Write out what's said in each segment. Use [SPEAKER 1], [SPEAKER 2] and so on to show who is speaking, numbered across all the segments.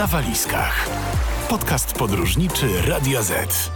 [SPEAKER 1] na walizkach. Podcast podróżniczy Radio Z.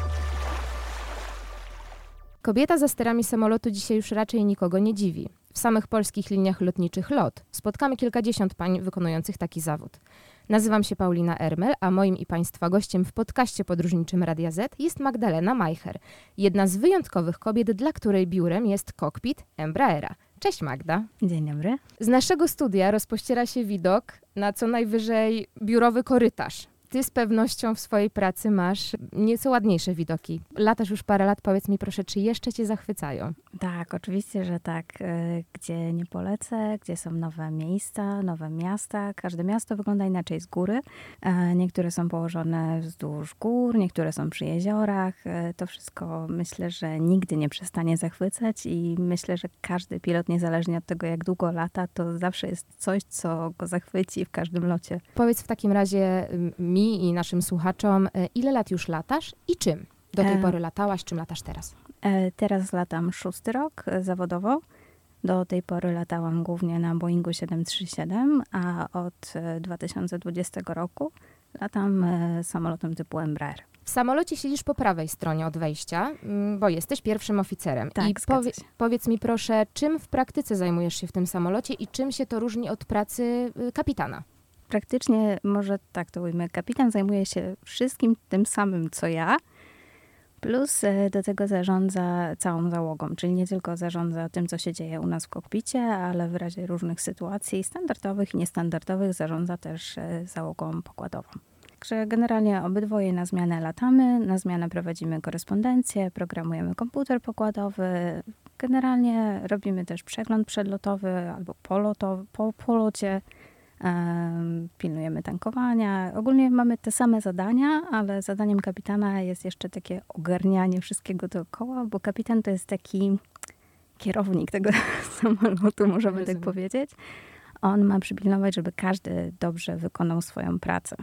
[SPEAKER 2] Kobieta za sterami samolotu dzisiaj już raczej nikogo nie dziwi. W samych polskich liniach lotniczych LOT spotkamy kilkadziesiąt pań wykonujących taki zawód. Nazywam się Paulina Ermel, a moim i Państwa gościem w podcaście podróżniczym Radia Z jest Magdalena Majcher, jedna z wyjątkowych kobiet, dla której biurem jest kokpit Embraera. Cześć Magda.
[SPEAKER 3] Dzień dobry.
[SPEAKER 2] Z naszego studia rozpościera się widok na co najwyżej biurowy korytarz ty z pewnością w swojej pracy masz nieco ładniejsze widoki. Latasz już parę lat, powiedz mi proszę, czy jeszcze cię zachwycają?
[SPEAKER 3] Tak, oczywiście, że tak. E, gdzie nie polecę, gdzie są nowe miejsca, nowe miasta. Każde miasto wygląda inaczej z góry. E, niektóre są położone wzdłuż gór, niektóre są przy jeziorach. E, to wszystko myślę, że nigdy nie przestanie zachwycać i myślę, że każdy pilot, niezależnie od tego, jak długo lata, to zawsze jest coś, co go zachwyci w każdym locie.
[SPEAKER 2] Powiedz w takim razie mi, i naszym słuchaczom, e, ile lat już latasz i czym? Do tej e... pory latałaś, czym latasz teraz?
[SPEAKER 3] E, teraz latam szósty rok zawodowo. Do tej pory latałam głównie na Boeingu 737, a od 2020 roku latam samolotem typu Embraer.
[SPEAKER 2] W samolocie siedzisz po prawej stronie od wejścia, mm, bo jesteś pierwszym oficerem.
[SPEAKER 3] Tak,
[SPEAKER 2] I powie, powiedz mi proszę, czym w praktyce zajmujesz się w tym samolocie i czym się to różni od pracy y, kapitana?
[SPEAKER 3] Praktycznie, może tak to ujmę, kapitan zajmuje się wszystkim tym samym, co ja, plus e, do tego zarządza całą załogą, czyli nie tylko zarządza tym, co się dzieje u nas w kokpicie, ale w razie różnych sytuacji standardowych i niestandardowych zarządza też e, załogą pokładową. Także generalnie obydwoje na zmianę latamy, na zmianę prowadzimy korespondencję, programujemy komputer pokładowy, generalnie robimy też przegląd przedlotowy albo polotowy, po polocie, pilnujemy tankowania. Ogólnie mamy te same zadania, ale zadaniem kapitana jest jeszcze takie ogarnianie wszystkiego dookoła, bo kapitan to jest taki kierownik tego samolotu, możemy tak Rozumiem. tak powiedzieć. On ma przypilnować, żeby każdy dobrze wykonał swoją pracę.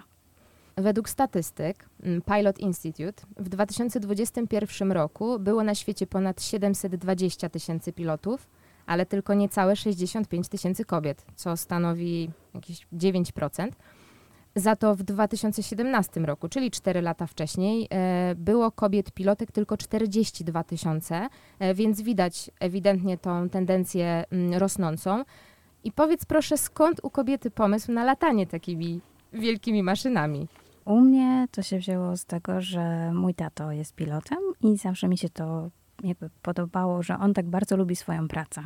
[SPEAKER 2] Według statystyk mm, Pilot Institute w 2021 roku było na świecie ponad 720 tysięcy pilotów, ale tylko niecałe 65 tysięcy kobiet, co stanowi jakieś 9%. Za to w 2017 roku, czyli 4 lata wcześniej, e, było kobiet pilotek tylko 42 tysiące, e, więc widać ewidentnie tą tendencję mm, rosnącą. I powiedz proszę, skąd u kobiety pomysł na latanie takimi wielkimi maszynami?
[SPEAKER 3] U mnie to się wzięło z tego, że mój tato jest pilotem i zawsze mi się to jakby podobało, że on tak bardzo lubi swoją pracę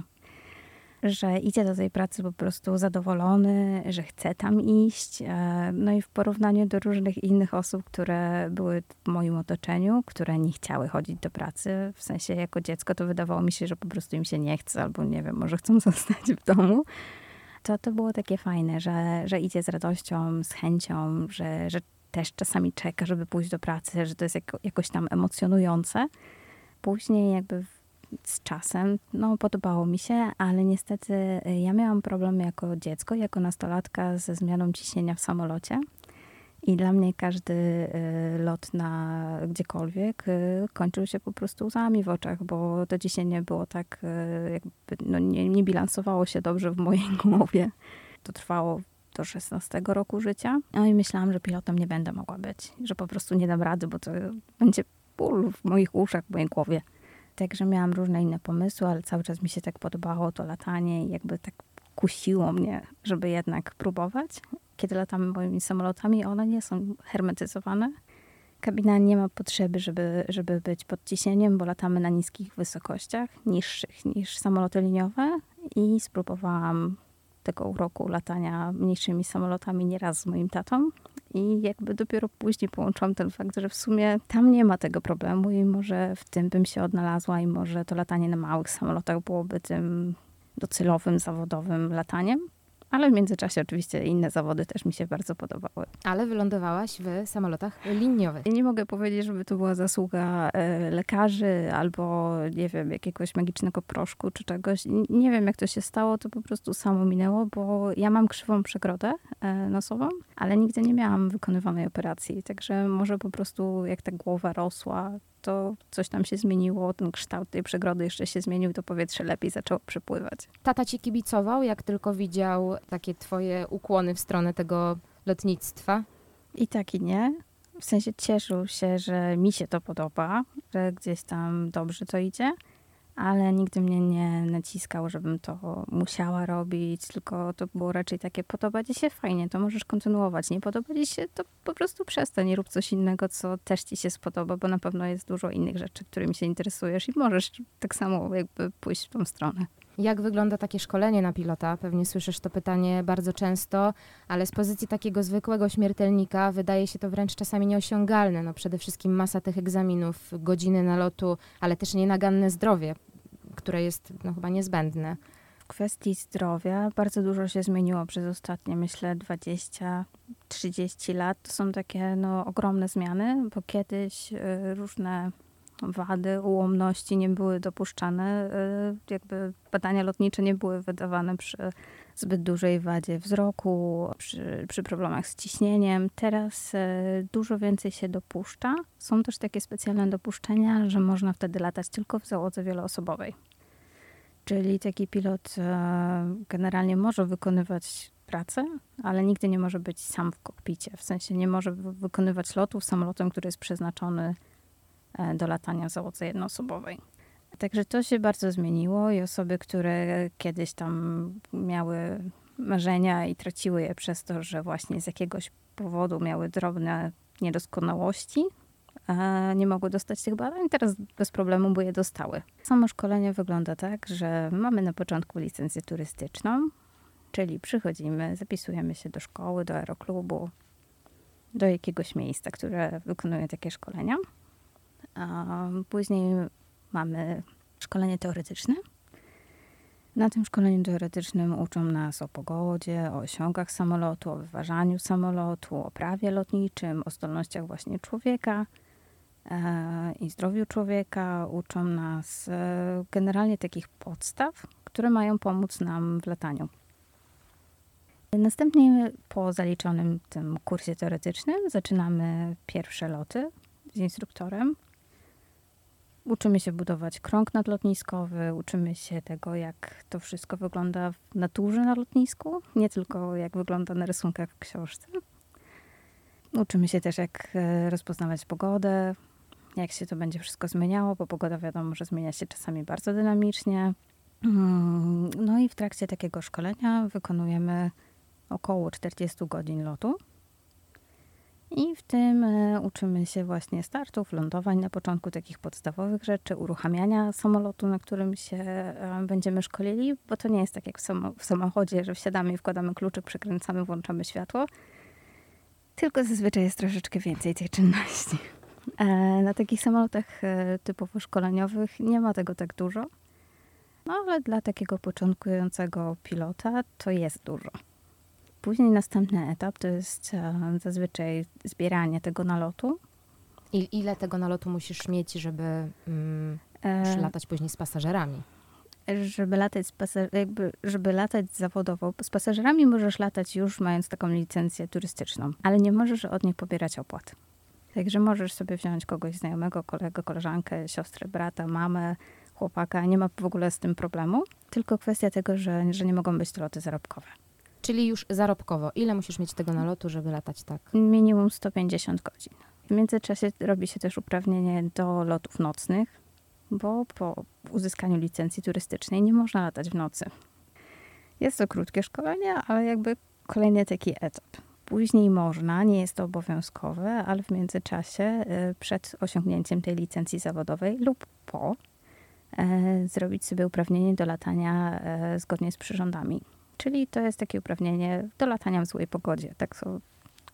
[SPEAKER 3] że idzie do tej pracy po prostu zadowolony, że chce tam iść. E, no i w porównaniu do różnych innych osób, które były w moim otoczeniu, które nie chciały chodzić do pracy, w sensie jako dziecko, to wydawało mi się, że po prostu im się nie chce, albo nie wiem, może chcą zostać w domu. To, to było takie fajne, że, że idzie z radością, z chęcią, że, że też czasami czeka, żeby pójść do pracy, że to jest jako, jakoś tam emocjonujące. Później jakby z czasem, no podobało mi się, ale niestety y, ja miałam problem jako dziecko, jako nastolatka ze zmianą ciśnienia w samolocie. I dla mnie każdy y, lot na gdziekolwiek y, kończył się po prostu łzami w oczach, bo to ciśnienie było tak, jakby no nie, nie bilansowało się dobrze w mojej głowie. To trwało do 16 roku życia. No i myślałam, że pilotem nie będę mogła być, że po prostu nie dam rady, bo to będzie ból w moich uszach, w mojej głowie. Także miałam różne inne pomysły, ale cały czas mi się tak podobało to latanie i jakby tak kusiło mnie, żeby jednak próbować. Kiedy latamy moimi samolotami, one nie są hermetyzowane. Kabina nie ma potrzeby, żeby, żeby być pod ciśnieniem, bo latamy na niskich wysokościach, niższych niż samoloty liniowe i spróbowałam tego uroku latania mniejszymi samolotami nieraz z moim tatą. I jakby dopiero później połączyłam ten fakt, że w sumie tam nie ma tego problemu i może w tym bym się odnalazła i może to latanie na małych samolotach byłoby tym docelowym, zawodowym lataniem. Ale w międzyczasie oczywiście inne zawody też mi się bardzo podobały.
[SPEAKER 2] Ale wylądowałaś w samolotach liniowych.
[SPEAKER 3] Nie mogę powiedzieć, żeby to była zasługa e, lekarzy albo, nie wiem, jakiegoś magicznego proszku czy czegoś. Nie wiem, jak to się stało, to po prostu samo minęło, bo ja mam krzywą przegrodę e, nosową, ale nigdy nie miałam wykonywanej operacji. Także może po prostu jak ta głowa rosła, to coś tam się zmieniło, ten kształt tej przegrody jeszcze się zmienił, to powietrze lepiej zaczęło przepływać.
[SPEAKER 2] Tata ci kibicował, jak tylko widział takie twoje ukłony w stronę tego lotnictwa?
[SPEAKER 3] I tak i nie. W sensie cieszył się, że mi się to podoba, że gdzieś tam dobrze to idzie, ale nigdy mnie nie naciskał, żebym to musiała robić, tylko to było raczej takie podoba ci się fajnie, to możesz kontynuować. Nie podoba ci się, to po prostu przestań, rób coś innego, co też ci się spodoba, bo na pewno jest dużo innych rzeczy, którymi się interesujesz i możesz tak samo jakby pójść w tą stronę.
[SPEAKER 2] Jak wygląda takie szkolenie na pilota? Pewnie słyszysz to pytanie bardzo często, ale z pozycji takiego zwykłego śmiertelnika wydaje się to wręcz czasami nieosiągalne. No przede wszystkim masa tych egzaminów, godziny nalotu, ale też nienaganne zdrowie, które jest no, chyba niezbędne.
[SPEAKER 3] W kwestii zdrowia bardzo dużo się zmieniło przez ostatnie, myślę, 20-30 lat. To są takie no, ogromne zmiany, bo kiedyś y, różne wady, ułomności nie były dopuszczane. Y, jakby badania lotnicze nie były wydawane przy zbyt dużej wadzie wzroku, przy, przy problemach z ciśnieniem. Teraz y, dużo więcej się dopuszcza. Są też takie specjalne dopuszczenia, że można wtedy latać tylko w załodze wieloosobowej. Czyli taki pilot e, generalnie może wykonywać pracę, ale nigdy nie może być sam w kokpicie. W sensie nie może wykonywać lotów samolotem, który jest przeznaczony do latania w załodze jednoosobowej. Także to się bardzo zmieniło i osoby, które kiedyś tam miały marzenia i traciły je przez to, że właśnie z jakiegoś powodu miały drobne niedoskonałości, nie mogły dostać tych badań, teraz bez problemu by je dostały. Samo szkolenie wygląda tak, że mamy na początku licencję turystyczną, czyli przychodzimy, zapisujemy się do szkoły, do aeroklubu, do jakiegoś miejsca, które wykonuje takie szkolenia. Później mamy szkolenie teoretyczne. Na tym szkoleniu teoretycznym uczą nas o pogodzie, o osiągach samolotu, o wyważaniu samolotu, o prawie lotniczym, o zdolnościach właśnie człowieka – E, i zdrowiu człowieka, uczą nas e, generalnie takich podstaw, które mają pomóc nam w lataniu. Następnie po zaliczonym tym kursie teoretycznym zaczynamy pierwsze loty z instruktorem. Uczymy się budować krąg nadlotniskowy, uczymy się tego, jak to wszystko wygląda w naturze na lotnisku, nie tylko jak wygląda na rysunkach w książce. Uczymy się też, jak e, rozpoznawać pogodę, jak się to będzie wszystko zmieniało, bo pogoda wiadomo, że zmienia się czasami bardzo dynamicznie. Mm, no i w trakcie takiego szkolenia wykonujemy około 40 godzin lotu. I w tym e, uczymy się właśnie startów, lądowań na początku, takich podstawowych rzeczy, uruchamiania samolotu, na którym się e, będziemy szkolili, bo to nie jest tak jak w, samochodzie, że wsiadamy i wkładamy kluczyk, przekręcamy, włączamy światło. Tylko zazwyczaj jest troszeczkę więcej tej czynności. E, na takich samolotach typowo szkoleniowych nie ma tego tak dużo, no ale dla takiego początkującego pilota to jest dużo. Później następny etap to jest e, zazwyczaj zbieranie tego nalotu.
[SPEAKER 2] I ile tego nalotu musisz mieć, żeby mm, e, latać później z pasażerami?
[SPEAKER 3] Żeby latać, z jakby, żeby latać zawodowo, z pasażerami możesz latać już mając taką licencję turystyczną, ale nie możesz od nich pobierać opłat. Także możesz sobie wziąć kogoś znajomego, kolegę, koleżankę, siostrę, brata, mamę, chłopaka. Nie ma w ogóle z tym problemu. Tylko kwestia tego, że, że nie mogą być to loty zarobkowe.
[SPEAKER 2] Czyli już zarobkowo. Ile musisz mieć tego nalotu, żeby latać tak?
[SPEAKER 3] Minimum 150 godzin. W międzyczasie robi się też uprawnienie do lotów nocnych, bo po uzyskaniu licencji turystycznej nie można latać w nocy. Jest to krótkie szkolenie, ale jakby kolejny taki etap. Później można, nie jest to obowiązkowe, ale w międzyczasie y, przed osiągnięciem tej licencji zawodowej lub po y, zrobić sobie uprawnienie do latania y, zgodnie z przyrządami. Czyli to jest takie uprawnienie do latania w złej pogodzie, tak to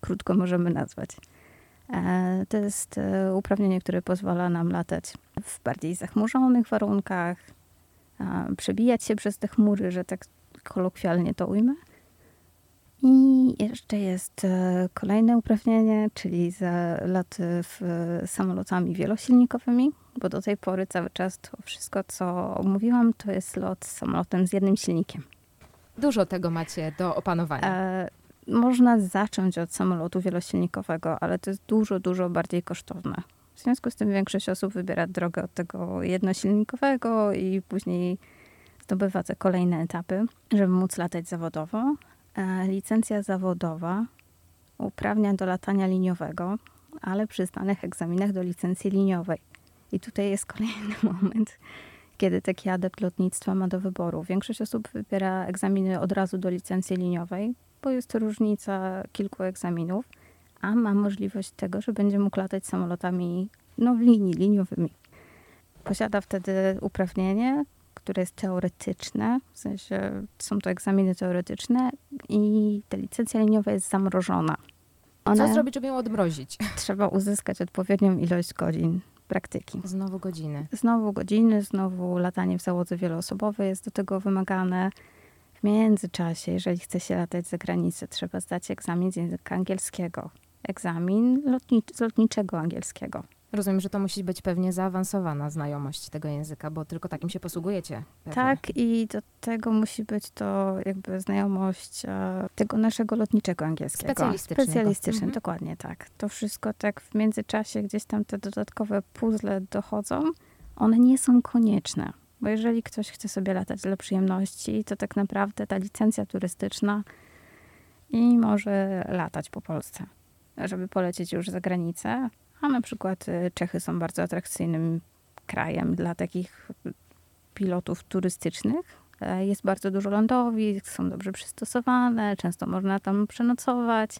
[SPEAKER 3] krótko możemy nazwać. To jest uprawnienie, które pozwala nam latać w bardziej zachmurzonych warunkach, przebijać się przez te chmury, że tak kolokwialnie to ujmę i jeszcze jest e, kolejne uprawnienie, czyli za loty w samolotami wielosilnikowymi, bo do tej pory cały czas to wszystko, co mówiłam, to jest lot samolotem z jednym silnikiem.
[SPEAKER 2] Dużo tego macie do opanowania. E,
[SPEAKER 3] można zacząć od samolotu wielosilnikowego, ale to jest dużo, dużo bardziej kosztowne. W związku z tym większość osób wybiera drogę od tego jednosilnikowego i później zdobywa te kolejne etapy, żeby móc latać zawodowo. E, licencja zawodowa uprawnień do latania liniowego, ale przy znanych egzaminach do licencji liniowej. I tutaj jest kolejny moment, kiedy taki adept lotnictwa ma do wyboru. Większość osób wybiera egzaminy od razu do licencji liniowej, bo jest to różnica kilku egzaminów, a ma możliwość tego, że będzie mógł latać samolotami no, w linii, liniowymi. Posiada wtedy uprawnienie, które jest teoretyczne, w sensie są to egzaminy teoretyczne i ta licencja liniowa jest zamrożona.
[SPEAKER 2] One Co zrobić, żeby ją odmrozić?
[SPEAKER 3] Trzeba uzyskać odpowiednią ilość godzin praktyki.
[SPEAKER 2] Znowu godziny.
[SPEAKER 3] Znowu godziny, znowu latanie w załodze wieloosobowej jest do tego wymagane. W międzyczasie, jeżeli chce się latać za granicę, trzeba zdać egzamin z języka angielskiego. Egzamin lotnic- z lotniczego angielskiego.
[SPEAKER 2] Rozumiem, że to musi być pewnie zaawansowana znajomość tego języka, bo tylko takim się posługujecie. Pewnie.
[SPEAKER 3] Tak, i do tego musi być to jakby znajomość e, tego naszego lotniczego angielskiego.
[SPEAKER 2] Specjalistycznego.
[SPEAKER 3] Specjalistyczny, mhm. dokładnie tak. To wszystko tak w międzyczasie gdzieś tam te dodatkowe puzzle dochodzą. One nie są konieczne, bo jeżeli ktoś chce sobie latać dla przyjemności, to tak naprawdę ta licencja turystyczna i może latać po Polsce. Żeby polecieć już za granicę, a na przykład y, Czechy są bardzo atrakcyjnym krajem dla takich pilotów turystycznych. E, jest bardzo dużo lądowisk, są dobrze przystosowane, często można tam przenocować.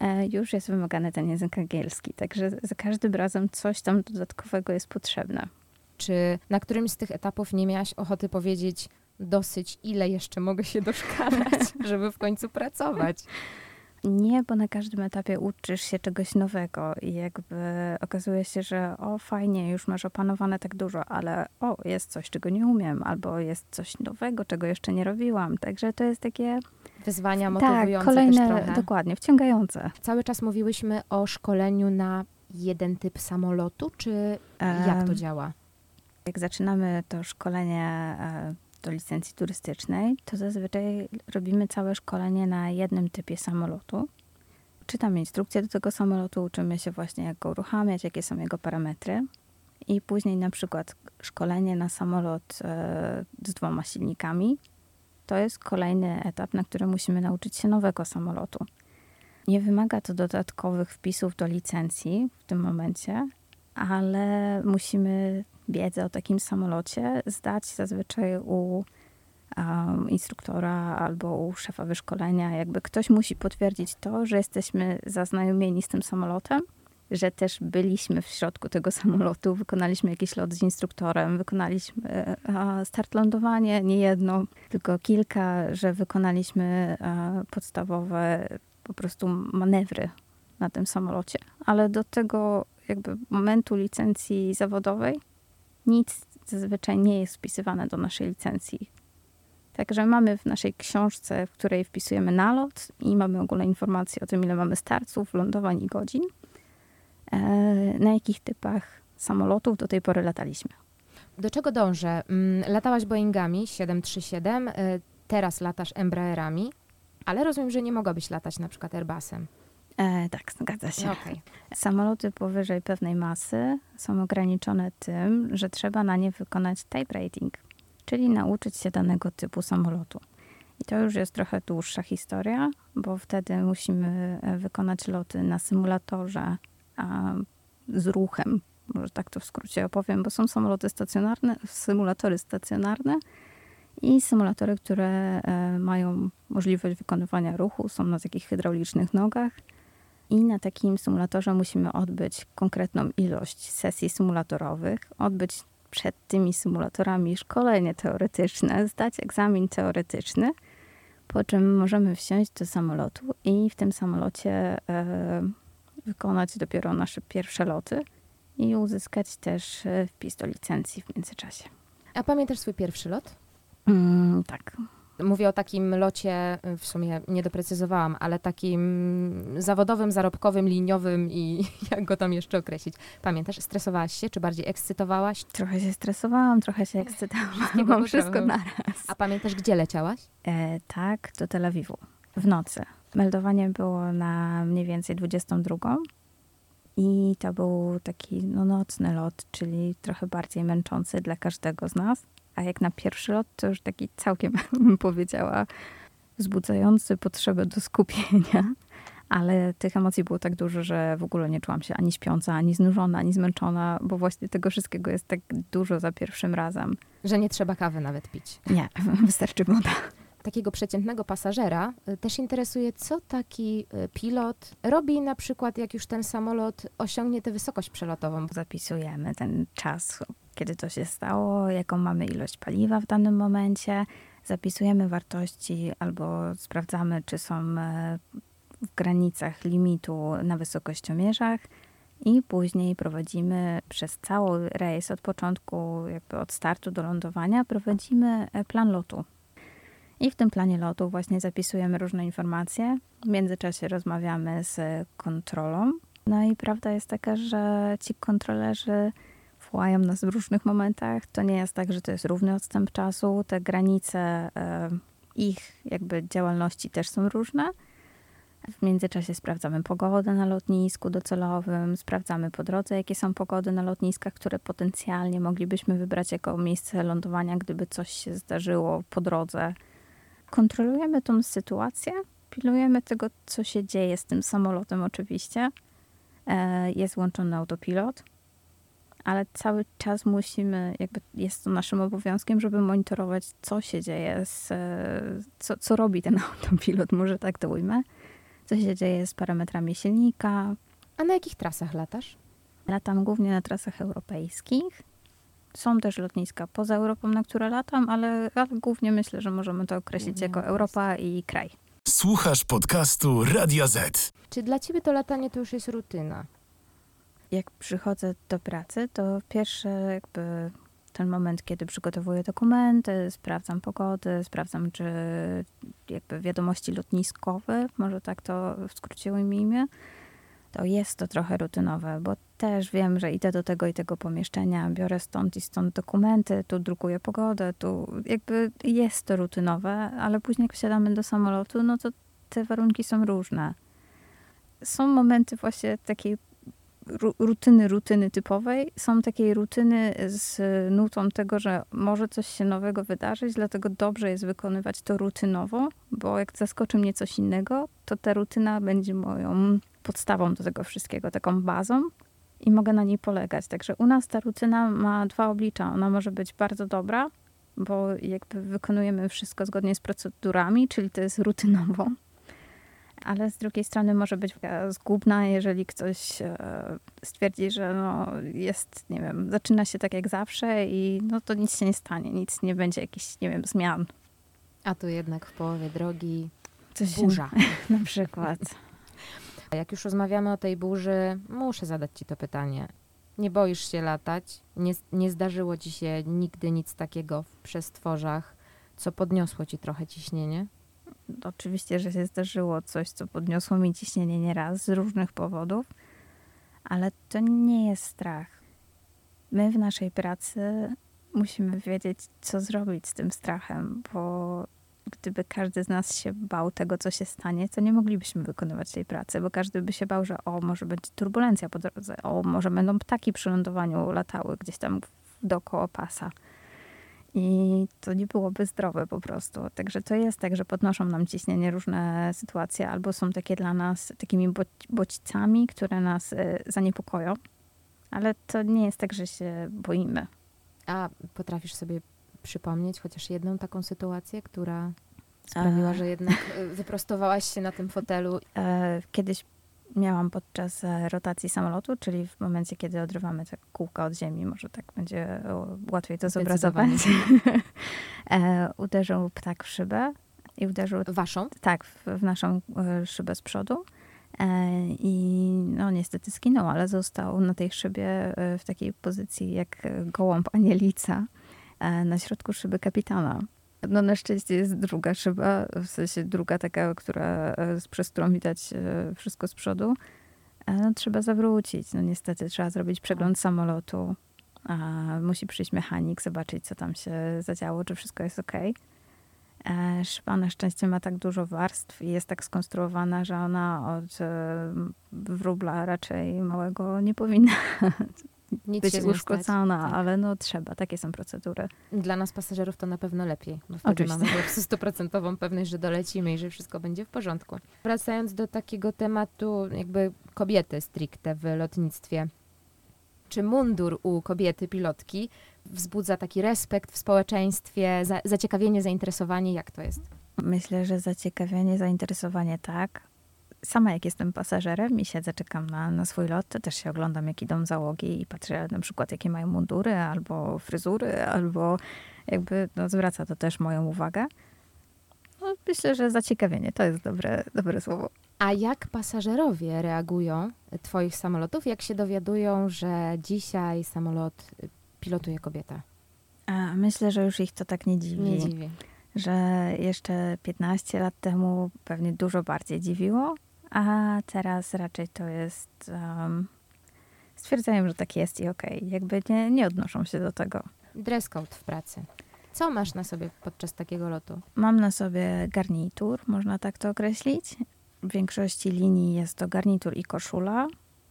[SPEAKER 3] E, już jest wymagany ten język angielski, także za każdym razem coś tam dodatkowego jest potrzebne.
[SPEAKER 2] Czy na którymś z tych etapów nie miałaś ochoty powiedzieć dosyć, ile jeszcze mogę się doszkalać, żeby w końcu pracować?
[SPEAKER 3] Nie, bo na każdym etapie uczysz się czegoś nowego i jakby okazuje się, że o fajnie, już masz opanowane tak dużo, ale o, jest coś, czego nie umiem, albo jest coś nowego, czego jeszcze nie robiłam. Także to jest takie...
[SPEAKER 2] Wyzwania tak, motywujące
[SPEAKER 3] tak, kolejne, dokładnie, wciągające.
[SPEAKER 2] Cały czas mówiłyśmy o szkoleniu na jeden typ samolotu, czy jak to działa?
[SPEAKER 3] Jak zaczynamy to szkolenie e, do licencji turystycznej, to zazwyczaj robimy całe szkolenie na jednym typie samolotu. Czytamy instrukcję do tego samolotu, uczymy się właśnie jak go uruchamiać, jakie są jego parametry. I później na przykład szkolenie na samolot e, z dwoma silnikami. To jest kolejny etap, na którym musimy nauczyć się nowego samolotu. Nie wymaga to dodatkowych wpisów do licencji w tym momencie, ale musimy wiedzę o takim samolocie zdać zazwyczaj u um, instruktora albo u szefa wyszkolenia. Jakby ktoś musi potwierdzić to, że jesteśmy zaznajomieni z tym samolotem, że też byliśmy w środku tego samolotu, wykonaliśmy jakiś lot z instruktorem, wykonaliśmy start lądowanie, nie jedno, tylko kilka, że wykonaliśmy podstawowe po prostu manewry na tym samolocie. Ale do tego jakby momentu licencji zawodowej nic zazwyczaj nie jest wpisywane do naszej licencji. Także mamy w naszej książce, w której wpisujemy nalot i mamy ogólne informacje o tym, ile mamy starców, lądowań i godzin, e, na jakich typach samolotów do tej pory lataliśmy.
[SPEAKER 2] Do czego dążę? Mm, latałaś Boeingami 737, e, teraz latasz Embraerami, ale rozumiem, że nie mogłabyś latać na przykład Airbusem.
[SPEAKER 3] E, tak, zgadza się.
[SPEAKER 2] Okay.
[SPEAKER 3] Samoloty powyżej pewnej masy są ograniczone tym, że trzeba na nie wykonać type rating, czyli nauczyć się danego typu samolotu. I to już jest trochę dłuższa historia, bo wtedy musimy e, wykonać loty na symulatorze z ruchem. Może tak to w skrócie opowiem, bo są samoloty stacjonarne, symulatory stacjonarne i symulatory, które e, mają możliwość wykonywania ruchu, są na takich hydraulicznych nogach i na takim symulatorze musimy odbyć konkretną ilość sesji symulatorowych, odbyć przed tymi symulatorami szkolenie teoretyczne, zdać egzamin teoretyczny, po czym możemy wsiąść do samolotu i w tym samolocie e, wykonać dopiero nasze pierwsze loty i uzyskać też e, wpis do licencji w międzyczasie.
[SPEAKER 2] A pamiętasz swój pierwszy lot?
[SPEAKER 3] Mm, tak.
[SPEAKER 2] Mówię o takim locie, w sumie nie doprecyzowałam, ale takim zawodowym, zarobkowym, liniowym i jak go tam jeszcze określić. Pamiętasz, stresowałaś się, czy bardziej ekscytowałaś?
[SPEAKER 3] Trochę się stresowałam, trochę się ekscytowałam. Mam wszystko naraz.
[SPEAKER 2] A pamiętasz, gdzie leciałaś?
[SPEAKER 3] E, tak, do Tel Awiwu. W nocy. Meldowanie było na mniej więcej 22. I to był taki no, nocny lot, czyli trochę bardziej męczący dla każdego z nas a jak na pierwszy lot, to już taki całkiem, bym powiedziała, wzbudzający potrzebę do skupienia. ale tych emocji było tak dużo, że w ogóle nie czułam się ani śpiąca, ani znużona, ani zmęczona, bo właśnie tego wszystkiego jest tak dużo za pierwszym razem.
[SPEAKER 2] Że nie trzeba kawy nawet pić.
[SPEAKER 3] Nie, wystarczy woda.
[SPEAKER 2] Takiego przeciętnego pasażera y, też interesuje, co taki y, pilot robi na przykład, jak już ten samolot osiągnie tę wysokość przelotową.
[SPEAKER 3] Zapisujemy ten czas, kiedy to się stało, jaką mamy ilość paliwa w danym momencie, zapisujemy wartości albo sprawdzamy, czy są e, w granicach limitu na wysokościomierzach i później prowadzimy przez cały rejs od początku, jakby od startu do lądowania, prowadzimy e, plan lotu. I w tym planie lotu właśnie zapisujemy różne informacje. W międzyczasie rozmawiamy z kontrolą. No i prawda jest taka, że ci kontrolerzy wołają nas w różnych momentach. To nie jest tak, że to jest równy odstęp czasu. Te granice e, ich jakby działalności też są różne. W międzyczasie sprawdzamy pogodę na lotnisku docelowym, sprawdzamy po drodze, jakie są pogody na lotniskach, które potencjalnie moglibyśmy wybrać jako miejsce lądowania, gdyby coś się zdarzyło po drodze. Kontrolujemy tą sytuację, pilnujemy tego, co się dzieje z tym samolotem, oczywiście. E, jest włączony autopilot, ale cały czas musimy, jakby jest to naszym obowiązkiem, żeby monitorować, co się dzieje, z, co, co robi ten autopilot, może tak to ujmę co się dzieje z parametrami silnika.
[SPEAKER 2] A na jakich trasach latasz?
[SPEAKER 3] Latam głównie na trasach europejskich. Są też lotniska poza Europą, na które latam, ale, ale głównie myślę, że możemy to określić jako Europa i kraj.
[SPEAKER 1] Słuchasz podcastu Radio Z.
[SPEAKER 2] Czy dla ciebie to latanie to już jest rutyna?
[SPEAKER 3] Jak przychodzę do pracy, to pierwsze jakby ten moment, kiedy przygotowuję dokumenty, sprawdzam pogody, sprawdzam, czy jakby wiadomości lotniskowe, może tak to w skrócie ujmijmy, to jest to trochę rutynowe, bo też wiem, że idę do tego i tego pomieszczenia, biorę stąd i stąd dokumenty, tu drukuję pogodę, tu jakby jest to rutynowe, ale później jak wsiadamy do samolotu, no to te warunki są różne. Są momenty właśnie takiej rutyny, rutyny typowej, są takie rutyny z nutą tego, że może coś się nowego wydarzyć, dlatego dobrze jest wykonywać to rutynowo, bo jak zaskoczy mnie coś innego, to ta rutyna będzie moją podstawą do tego wszystkiego, taką bazą i mogę na niej polegać. Także u nas ta rutyna ma dwa oblicza. Ona może być bardzo dobra, bo jakby wykonujemy wszystko zgodnie z procedurami, czyli to jest rutynowo ale z drugiej strony może być zgubna, jeżeli ktoś e, stwierdzi, że no jest, nie wiem, zaczyna się tak jak zawsze i no to nic się nie stanie, nic nie będzie jakichś, nie wiem, zmian.
[SPEAKER 2] A tu jednak w połowie drogi
[SPEAKER 3] Coś
[SPEAKER 2] burza.
[SPEAKER 3] na przykład.
[SPEAKER 2] Jak już rozmawiamy o tej burzy, muszę zadać ci to pytanie. Nie boisz się latać? Nie, nie zdarzyło ci się nigdy nic takiego w przestworzach, co podniosło ci trochę ciśnienie?
[SPEAKER 3] Oczywiście, że się zdarzyło coś, co podniosło mi ciśnienie nieraz z różnych powodów, ale to nie jest strach. My w naszej pracy musimy wiedzieć, co zrobić z tym strachem, bo gdyby każdy z nas się bał tego, co się stanie, to nie moglibyśmy wykonywać tej pracy, bo każdy by się bał, że o, może być turbulencja po drodze, o, może będą ptaki przy lądowaniu latały gdzieś tam dookoła pasa. I to nie byłoby zdrowe po prostu. Także to jest tak, że podnoszą nam ciśnienie różne sytuacje, albo są takie dla nas takimi bodźcami, które nas e, zaniepokoją, ale to nie jest tak, że się boimy.
[SPEAKER 2] A potrafisz sobie przypomnieć chociaż jedną taką sytuację, która sprawiła, że jednak e, wyprostowałaś się na tym fotelu?
[SPEAKER 3] E, kiedyś miałam podczas e, rotacji samolotu, czyli w momencie, kiedy odrywamy te kółka od ziemi, może tak będzie łatwiej to zobrazować. e, uderzył ptak w szybę i uderzył...
[SPEAKER 2] Waszą?
[SPEAKER 3] Tak, w, w naszą e, szybę z przodu. E, I no niestety skinął, ale został na tej szybie e, w takiej pozycji jak gołąb anielica na środku szyby kapitana. No na szczęście jest druga szyba, w sensie druga taka, która, e, przez którą widać e, wszystko z przodu. No, trzeba zawrócić. No niestety trzeba zrobić przegląd samolotu. A musi przyjść mechanik, zobaczyć co tam się zadziało, czy wszystko jest ok. E, szyba na szczęście ma tak dużo warstw i jest tak skonstruowana, że ona od wróbla raczej małego nie powinna
[SPEAKER 2] Nic
[SPEAKER 3] być uszkodzona,
[SPEAKER 2] Tak.
[SPEAKER 3] ale no trzeba, takie są procedury.
[SPEAKER 2] Dla nas pasażerów to na pewno lepiej, bo wtedy
[SPEAKER 3] Oczywiście.
[SPEAKER 2] mamy stuprocentową pewność, że dolecimy i że wszystko będzie w porządku. Wracając do takiego tematu jakby kobiety stricte w lotnictwie. Czy mundur u kobiety pilotki wzbudza taki respekt w społeczeństwie, za, zaciekawienie, zainteresowanie? Jak to jest?
[SPEAKER 3] Myślę, że zaciekawienie, zainteresowanie tak. Sama jak jestem pasażerem i siedzę, czekam na, na swój lot, to też się oglądam, jak idą załogi i patrzę na przykład, jakie mają mundury, albo fryzury, albo jakby no, zwraca to też moją uwagę. No, myślę, że zaciekawienie to jest dobre, dobre słowo.
[SPEAKER 2] A jak pasażerowie reagują twoich samolotów, jak się dowiadują, że dzisiaj samolot y, pilotuje kobieta?
[SPEAKER 3] A myślę, że już ich to tak nie dziwi.
[SPEAKER 2] Nie dziwi.
[SPEAKER 3] że jeszcze 15 lat temu pewnie dużo bardziej dziwiło, a teraz raczej to jest. Um, stwierdzają, że tak jest i okej. Jakby nie, nie odnoszą się do tego.
[SPEAKER 2] Dress code w pracy. Co masz na sobie podczas takiego lotu?
[SPEAKER 3] Mam na sobie garnitur, można tak to określić. W większości linii jest to garnitur i koszula.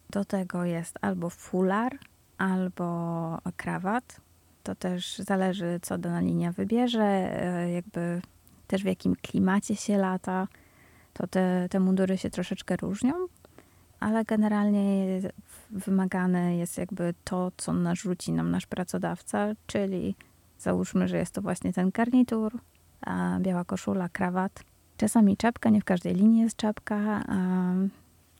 [SPEAKER 3] Do tego jest albo fular, albo krawat. To też zależy, co dana linia wybierze, e, jakby też w jakim klimacie się lata. To te, te mundury się troszeczkę różnią, ale generalnie wymagane jest jakby to, co narzuci nam nasz pracodawca, czyli załóżmy, że jest to właśnie ten garnitur, biała koszula, krawat. Czasami czapka, nie w każdej linii jest czapka.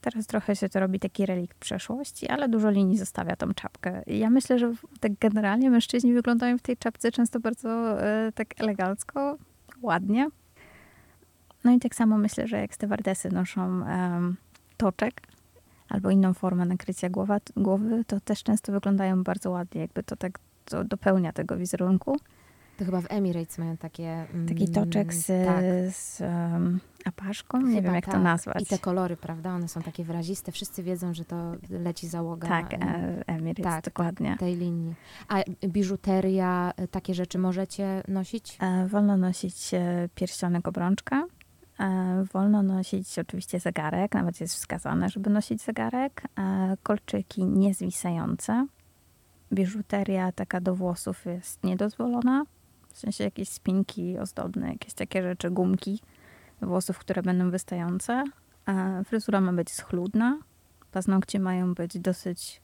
[SPEAKER 3] Teraz trochę się to robi taki relikt przeszłości, ale dużo linii zostawia tą czapkę. Ja myślę, że tak generalnie mężczyźni wyglądają w tej czapce często bardzo e, tak elegancko, ładnie. No i tak samo myślę, że jak stewardesy noszą toczek albo inną formę nakrycia głowa, głowy, to też często wyglądają bardzo ładnie, jakby to tak to dopełnia tego wizerunku.
[SPEAKER 2] To chyba w Emirates mają takie...
[SPEAKER 3] Taki
[SPEAKER 2] mm,
[SPEAKER 3] toczek z,
[SPEAKER 2] tak,
[SPEAKER 3] z um, apaszką, nie
[SPEAKER 2] chyba
[SPEAKER 3] wiem jak
[SPEAKER 2] tak.
[SPEAKER 3] to nazwać.
[SPEAKER 2] I te kolory, prawda? One są takie wyraziste. Wszyscy wiedzą, że to leci załoga
[SPEAKER 3] tak, e, Emirates,
[SPEAKER 2] tak,
[SPEAKER 3] dokładnie.
[SPEAKER 2] tej linii. A biżuteria, y, takie rzeczy możecie nosić?
[SPEAKER 3] E, wolno nosić e, pierścionek, obrączka. E, wolno nosić oczywiście zegarek, nawet jest wskazane, żeby nosić zegarek. E, kolczyki niezwisające. Biżuteria taka do włosów jest niedozwolona. W sensie jakieś spinki ozdobne, jakieś takie rzeczy, gumki włosów, które będą wystające. E, fryzura ma być schludna. Paznokcie mają być dosyć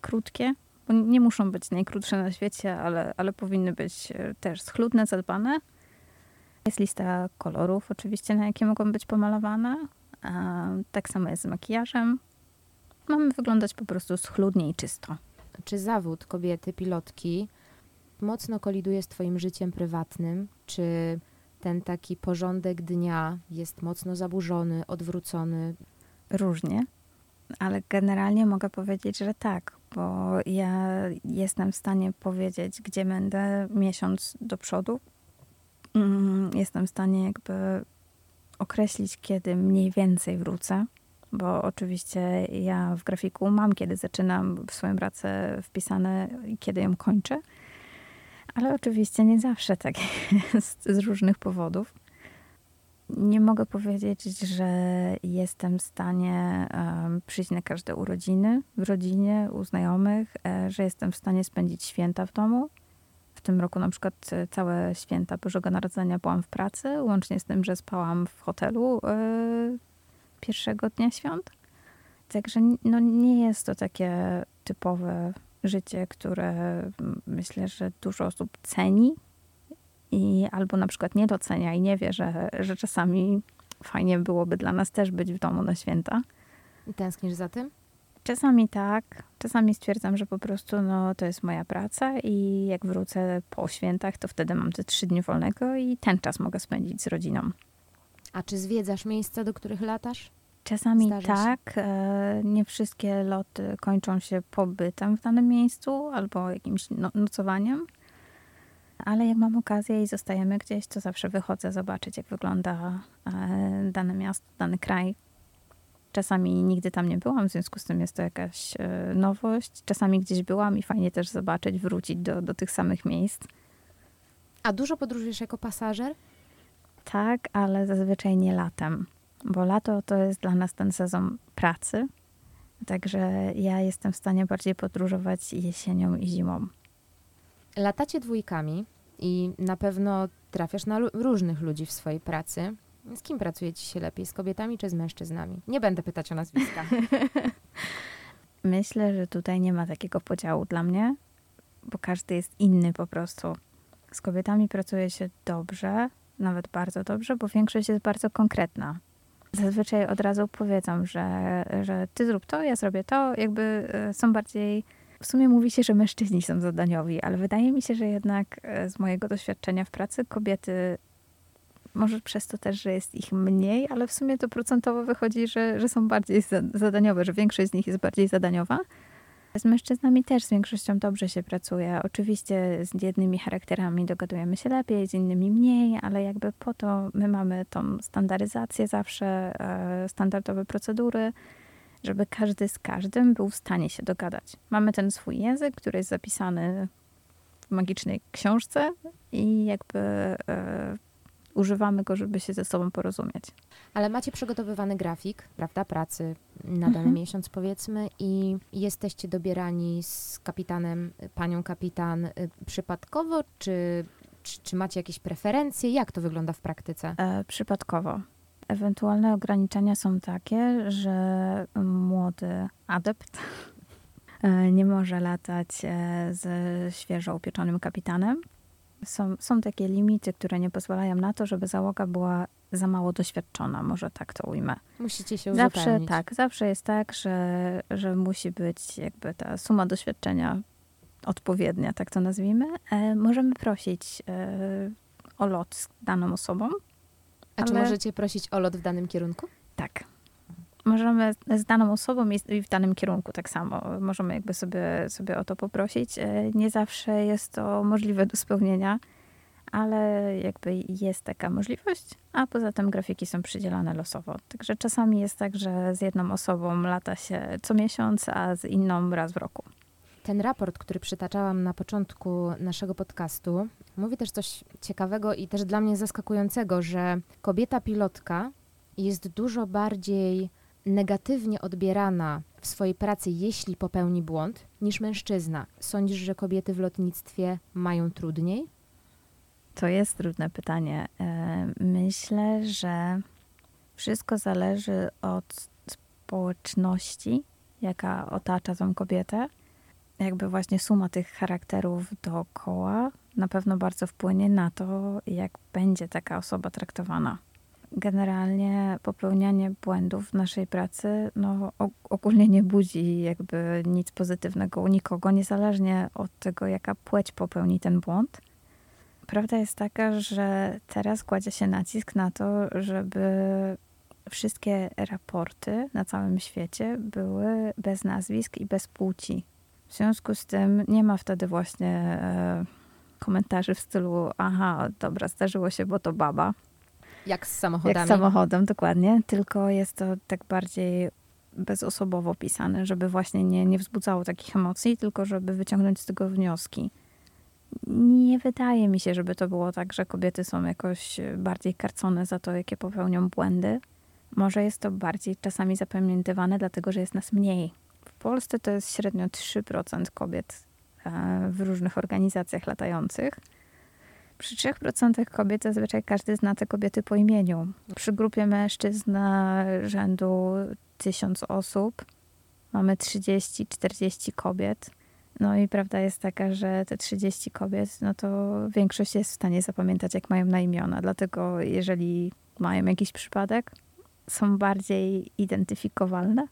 [SPEAKER 3] krótkie, bo nie muszą być najkrótsze na świecie, ale, ale powinny być też schludne, zadbane. Jest lista kolorów oczywiście, na jakie mogą być pomalowane. Tak samo jest z makijażem. Mamy wyglądać po prostu schludnie i czysto.
[SPEAKER 2] Czy zawód kobiety, pilotki, mocno koliduje z twoim życiem prywatnym? Czy ten taki porządek dnia jest mocno zaburzony, odwrócony?
[SPEAKER 3] Różnie, ale generalnie mogę powiedzieć, że tak, bo ja jestem w stanie powiedzieć, gdzie będę miesiąc do przodu. Mm, Jestem w stanie jakby określić, kiedy mniej więcej wrócę, bo oczywiście ja w grafiku mam, kiedy zaczynam swoją pracę wpisane i kiedy ją kończę, ale oczywiście nie zawsze tak jest z różnych powodów. Nie mogę powiedzieć, że jestem w stanie przyjść na każde urodziny w rodzinie, u znajomych, e, że jestem w stanie spędzić święta w domu. Tym roku na przykład e, całe święta Bożego Narodzenia byłam w pracy, łącznie z tym, że spałam w hotelu e, pierwszego dnia świąt. Także no, nie jest to takie typowe życie, które myślę, że dużo osób ceni i albo na przykład nie docenia i nie wie, że, że czasami fajnie byłoby dla nas też być w domu na święta.
[SPEAKER 2] Tęsknisz za tym?
[SPEAKER 3] Czasami tak, czasami stwierdzam, że po prostu no, to jest moja praca i jak wrócę po świętach, to wtedy mam te trzy dni wolnego i ten czas mogę spędzić z rodziną.
[SPEAKER 2] A czy zwiedzasz miejsca, do których latasz?
[SPEAKER 3] Czasami tak, e, nie wszystkie loty kończą się pobytem w danym miejscu albo jakimś no, nocowaniem, ale jak mam okazję i zostajemy gdzieś, to zawsze wychodzę zobaczyć, jak wygląda e, dane miasto, dany kraj. Czasami nigdy tam nie byłam, w związku z tym jest to jakaś e, nowość. Czasami gdzieś byłam i fajnie też zobaczyć, wrócić do, do tych samych miejsc.
[SPEAKER 2] A dużo podróżujesz jako pasażer?
[SPEAKER 3] Tak, ale zazwyczaj nie latem, bo lato to jest dla nas ten sezon pracy, Także ja jestem w stanie bardziej podróżować jesienią i zimą.
[SPEAKER 2] Latacie dwójkami i na pewno trafiasz na różnych ludzi w swojej pracy. Z kim pracujecie się lepiej? Z kobietami czy z mężczyznami? Nie będę pytać o nazwiska.
[SPEAKER 3] Myślę, że tutaj nie ma takiego podziału dla mnie, bo każdy jest inny po prostu. Z kobietami pracuje się dobrze, nawet bardzo dobrze, bo większość jest bardzo konkretna. Zazwyczaj od razu powiedzą, że, że ty zrób to, ja zrobię to, jakby e, są bardziej. W sumie mówi się, że mężczyźni są zadaniowi, ale wydaje mi się, że jednak e, z mojego doświadczenia w pracy kobiety, może przez to też, że jest ich mniej, ale w sumie to procentowo wychodzi, że, że są bardziej za- zadaniowe, że większość z nich jest bardziej zadaniowa. Z mężczyznami też z większością dobrze się pracuje. Oczywiście z jednymi charakterami dogadujemy się lepiej, z innymi mniej, ale jakby po to my mamy tą standaryzację zawsze, e, standardowe procedury, żeby każdy z każdym był w stanie się dogadać. Mamy ten swój język, który jest zapisany w magicznej książce i jakby e, używamy go, żeby się ze sobą porozumieć.
[SPEAKER 2] Ale macie przygotowywany grafik, prawda, pracy na dany
[SPEAKER 3] Mhm.
[SPEAKER 2] miesiąc powiedzmy i jesteście dobierani z kapitanem, panią kapitan y, przypadkowo, czy, czy, czy macie jakieś preferencje? Jak to wygląda w praktyce?
[SPEAKER 3] E, przypadkowo. Ewentualne ograniczenia są takie, że młody adept e, nie może latać e, z świeżo upieczonym kapitanem. Są, są takie limity, które nie pozwalają na to, żeby załoga była za mało doświadczona, może tak to ujmę.
[SPEAKER 2] Musicie się
[SPEAKER 3] Zawsze
[SPEAKER 2] uzupełnić.
[SPEAKER 3] tak, zawsze jest tak, że, że musi być jakby ta suma doświadczenia odpowiednia, tak to nazwijmy. E, możemy prosić e, o lot z daną osobą,
[SPEAKER 2] A czy
[SPEAKER 3] ale-
[SPEAKER 2] możecie prosić o lot w danym kierunku?
[SPEAKER 3] Możemy z daną osobą i i w danym kierunku tak samo. Możemy jakby sobie, sobie o to poprosić. E, Nie zawsze jest to możliwe do spełnienia, ale jakby jest taka możliwość, a poza tym grafiki są przydzielane losowo. Także czasami jest tak, że z jedną osobą lata się co miesiąc, a z inną raz w roku.
[SPEAKER 2] Ten raport, który przytaczałam na początku naszego podcastu, mówi też coś ciekawego i też dla mnie zaskakującego, że kobieta pilotka jest dużo bardziej negatywnie odbierana w swojej pracy, jeśli popełni błąd, niż mężczyzna. Sądzisz, że kobiety w lotnictwie mają trudniej?
[SPEAKER 3] To jest trudne pytanie. E, Myślę, że wszystko zależy od społeczności, jaka otacza tą kobietę. Jakby właśnie suma tych charakterów dookoła na pewno bardzo wpłynie na to, jak będzie taka osoba traktowana. Generalnie popełnianie błędów w naszej pracy no, ogólnie nie budzi jakby nic pozytywnego u nikogo, niezależnie od tego, jaka płeć popełni ten błąd. Prawda jest taka, że teraz kładzie się nacisk na to, żeby wszystkie raporty na całym świecie były bez nazwisk i bez płci. W związku z tym nie ma wtedy właśnie e, komentarzy w stylu aha, dobra, zdarzyło się, bo to baba.
[SPEAKER 2] Jak z samochodami?
[SPEAKER 3] Jak z samochodem, dokładnie. Tylko jest to tak bardziej bezosobowo pisane, żeby właśnie nie, nie wzbudzało takich emocji, tylko żeby wyciągnąć z tego wnioski. Nie wydaje mi się, żeby to było tak, że kobiety są jakoś bardziej karcone za to, jakie popełnią błędy. Może jest to bardziej czasami zapamiętywane, dlatego że jest nas mniej. W Polsce to jest średnio 3% kobiet e, w różnych organizacjach latających. Przy 3% kobiet zazwyczaj każdy zna te kobiety po imieniu. Przy grupie mężczyzn rzędu 1000 osób mamy 30-40 kobiet. No i prawda jest taka, że te 30 kobiet, no to większość jest w stanie zapamiętać, jak mają na imiona. Dlatego jeżeli mają jakiś przypadek, są bardziej identyfikowalne.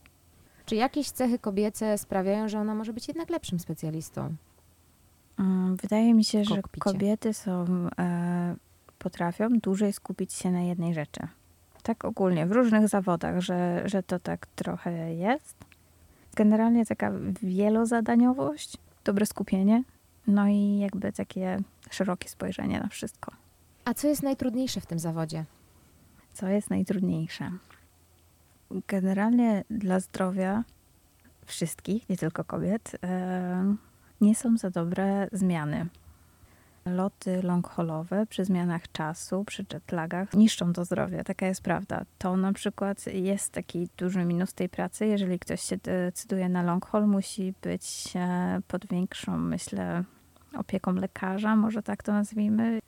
[SPEAKER 2] Czy jakieś cechy kobiece sprawiają, że ona może być jednak lepszym specjalistą?
[SPEAKER 3] Mm, Wydaje mi się, że
[SPEAKER 2] kokpicie.
[SPEAKER 3] kobiety są, e, potrafią dłużej skupić się na jednej rzeczy. Tak ogólnie, w różnych zawodach, że, że to tak trochę jest. Generalnie taka wielozadaniowość, dobre skupienie, no i jakby takie szerokie spojrzenie na wszystko.
[SPEAKER 2] A co jest najtrudniejsze w tym zawodzie?
[SPEAKER 3] Co jest najtrudniejsze? Generalnie dla zdrowia wszystkich, nie tylko kobiet, e, nie są za dobre zmiany. Loty long-haulowe przy zmianach czasu, przy jetlagach niszczą to zdrowie, taka jest prawda. To na przykład jest taki duży minus tej pracy. Jeżeli ktoś się decyduje na long haul, musi być e, pod większą, myślę, opieką lekarza, może tak to nazwijmy.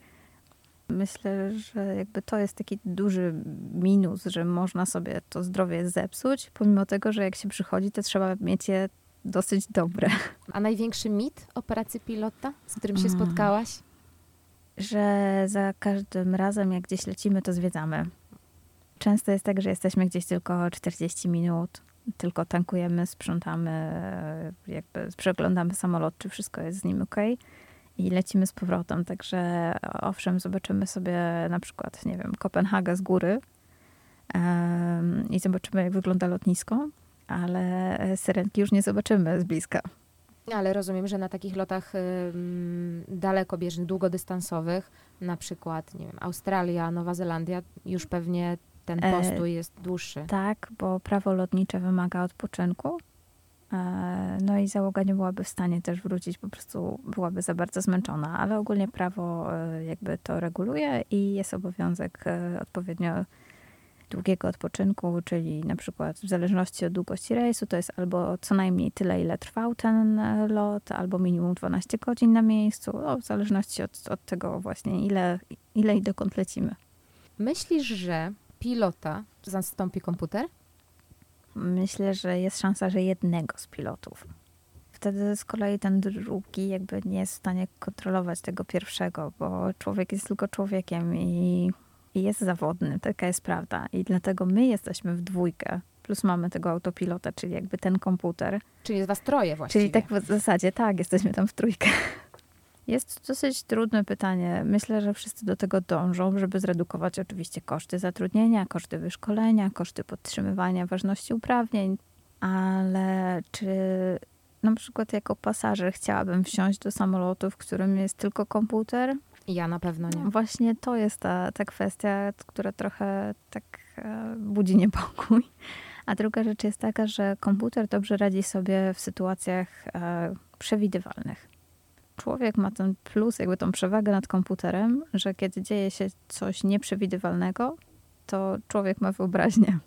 [SPEAKER 3] Myślę, że jakby to jest taki duży minus, że można sobie to zdrowie zepsuć, pomimo tego, że jak się przychodzi, to trzeba mieć je dosyć dobre.
[SPEAKER 2] A największy mit o pracy pilota, z którym się mm. spotkałaś?
[SPEAKER 3] Że za każdym razem, jak gdzieś lecimy, to zwiedzamy. Często jest tak, że jesteśmy gdzieś tylko 40 minut, tylko tankujemy, sprzątamy, jakby przeglądamy samolot, czy wszystko jest z nim ok i lecimy z powrotem. Także owszem, zobaczymy sobie na przykład, nie wiem, Kopenhagę z góry i zobaczymy, jak wygląda lotnisko, ale syrenki już nie zobaczymy z bliska.
[SPEAKER 2] Ale rozumiem, że na takich lotach dalekobieżnych, długodystansowych, na przykład, nie wiem, Australia, Nowa Zelandia, już pewnie ten e, postój jest dłuższy.
[SPEAKER 3] Tak, bo prawo lotnicze wymaga odpoczynku. E, no i załoga nie byłaby w stanie też wrócić, po prostu byłaby za bardzo zmęczona, ale ogólnie prawo e, jakby to reguluje i jest obowiązek e, odpowiednio długiego odpoczynku, czyli na przykład w zależności od długości rejsu, to jest albo co najmniej tyle, ile trwał ten lot, albo minimum 12 godzin na miejscu, no, w zależności od, od tego właśnie, ile, ile i dokąd lecimy.
[SPEAKER 2] Myślisz, że pilota zastąpi komputer?
[SPEAKER 3] Myślę, że jest szansa, że jednego z pilotów. Wtedy z kolei ten drugi jakby nie jest w stanie kontrolować tego pierwszego, bo człowiek jest tylko człowiekiem i, i jest zawodny, taka jest prawda. I dlatego my jesteśmy w dwójkę, plus mamy tego autopilota, czyli jakby ten komputer.
[SPEAKER 2] Czyli jest was troje właściwie.
[SPEAKER 3] Czyli tak w zasadzie, tak, jesteśmy tam w trójkę. Jest to dosyć trudne pytanie. Myślę, że wszyscy do tego dążą, żeby zredukować oczywiście koszty zatrudnienia, koszty wyszkolenia, koszty podtrzymywania ważności uprawnień, ale czy na przykład jako pasażer chciałabym wsiąść do samolotu, w którym jest tylko komputer?
[SPEAKER 2] Ja na pewno nie.
[SPEAKER 3] Właśnie to jest ta, ta kwestia, która trochę tak e, budzi niepokój. A druga rzecz jest taka, że komputer dobrze radzi sobie w sytuacjach e, przewidywalnych człowiek ma ten plus, jakby tą przewagę nad komputerem, że kiedy dzieje się coś nieprzewidywalnego, to człowiek ma wyobraźnię.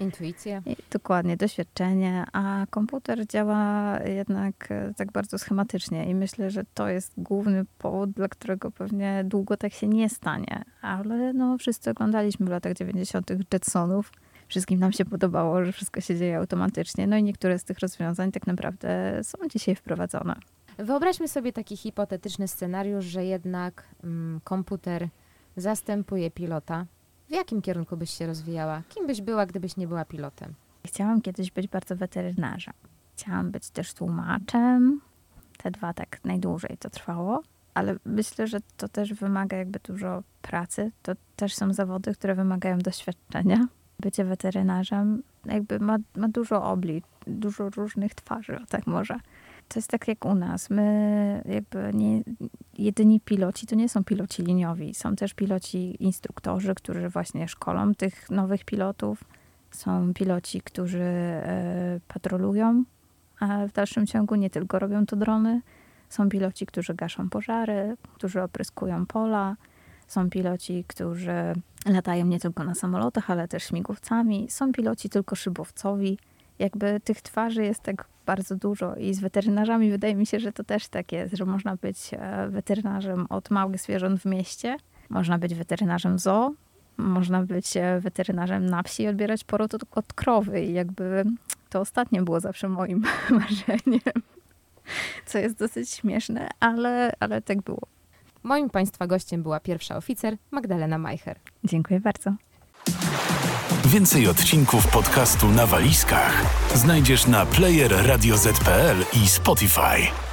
[SPEAKER 2] Intuicję.
[SPEAKER 3] I dokładnie, doświadczenie, a komputer działa jednak e, tak bardzo schematycznie i myślę, że to jest główny powód, dla którego pewnie długo tak się nie stanie. Ale no, wszyscy oglądaliśmy w latach 90. Jetsonów. Wszystkim nam się podobało, że wszystko się dzieje automatycznie. No i niektóre z tych rozwiązań tak naprawdę są dzisiaj wprowadzone.
[SPEAKER 2] Wyobraźmy sobie taki hipotetyczny scenariusz, że jednak mm, komputer zastępuje pilota. W jakim kierunku byś się rozwijała? Kim byś była, gdybyś nie była pilotem?
[SPEAKER 3] Chciałam kiedyś być bardzo weterynarzem. Chciałam być też tłumaczem. Te dwa tak najdłużej to trwało, ale myślę, że to też wymaga jakby dużo pracy. To też są zawody, które wymagają doświadczenia. Bycie weterynarzem jakby ma, ma dużo oblicz, dużo różnych twarzy, tak może to jest tak jak u nas. My jakby nie, jedyni piloci to nie są piloci liniowi. Są też piloci instruktorzy, którzy właśnie szkolą tych nowych pilotów. Są piloci, którzy e, patrolują, a w dalszym ciągu nie tylko robią to drony. Są piloci, którzy gaszą pożary, którzy opryskują pola. Są piloci, którzy latają nie tylko na samolotach, ale też śmigłowcami. Są piloci tylko szybowcowi. Jakby tych twarzy jest tak bardzo dużo i z weterynarzami wydaje mi się, że to też tak jest, że można być e, weterynarzem od małych zwierząt w mieście, można być weterynarzem zoo, można być e, weterynarzem na wsi i odbierać poród od, od krowy i jakby to ostatnie było zawsze moim marzeniem, co jest dosyć śmieszne, ale, ale tak było.
[SPEAKER 2] Moim Państwa gościem była pierwsza oficer Magdalena Majcher.
[SPEAKER 3] Dziękuję bardzo.
[SPEAKER 1] Więcej odcinków podcastu na walizkach znajdziesz na player i Spotify.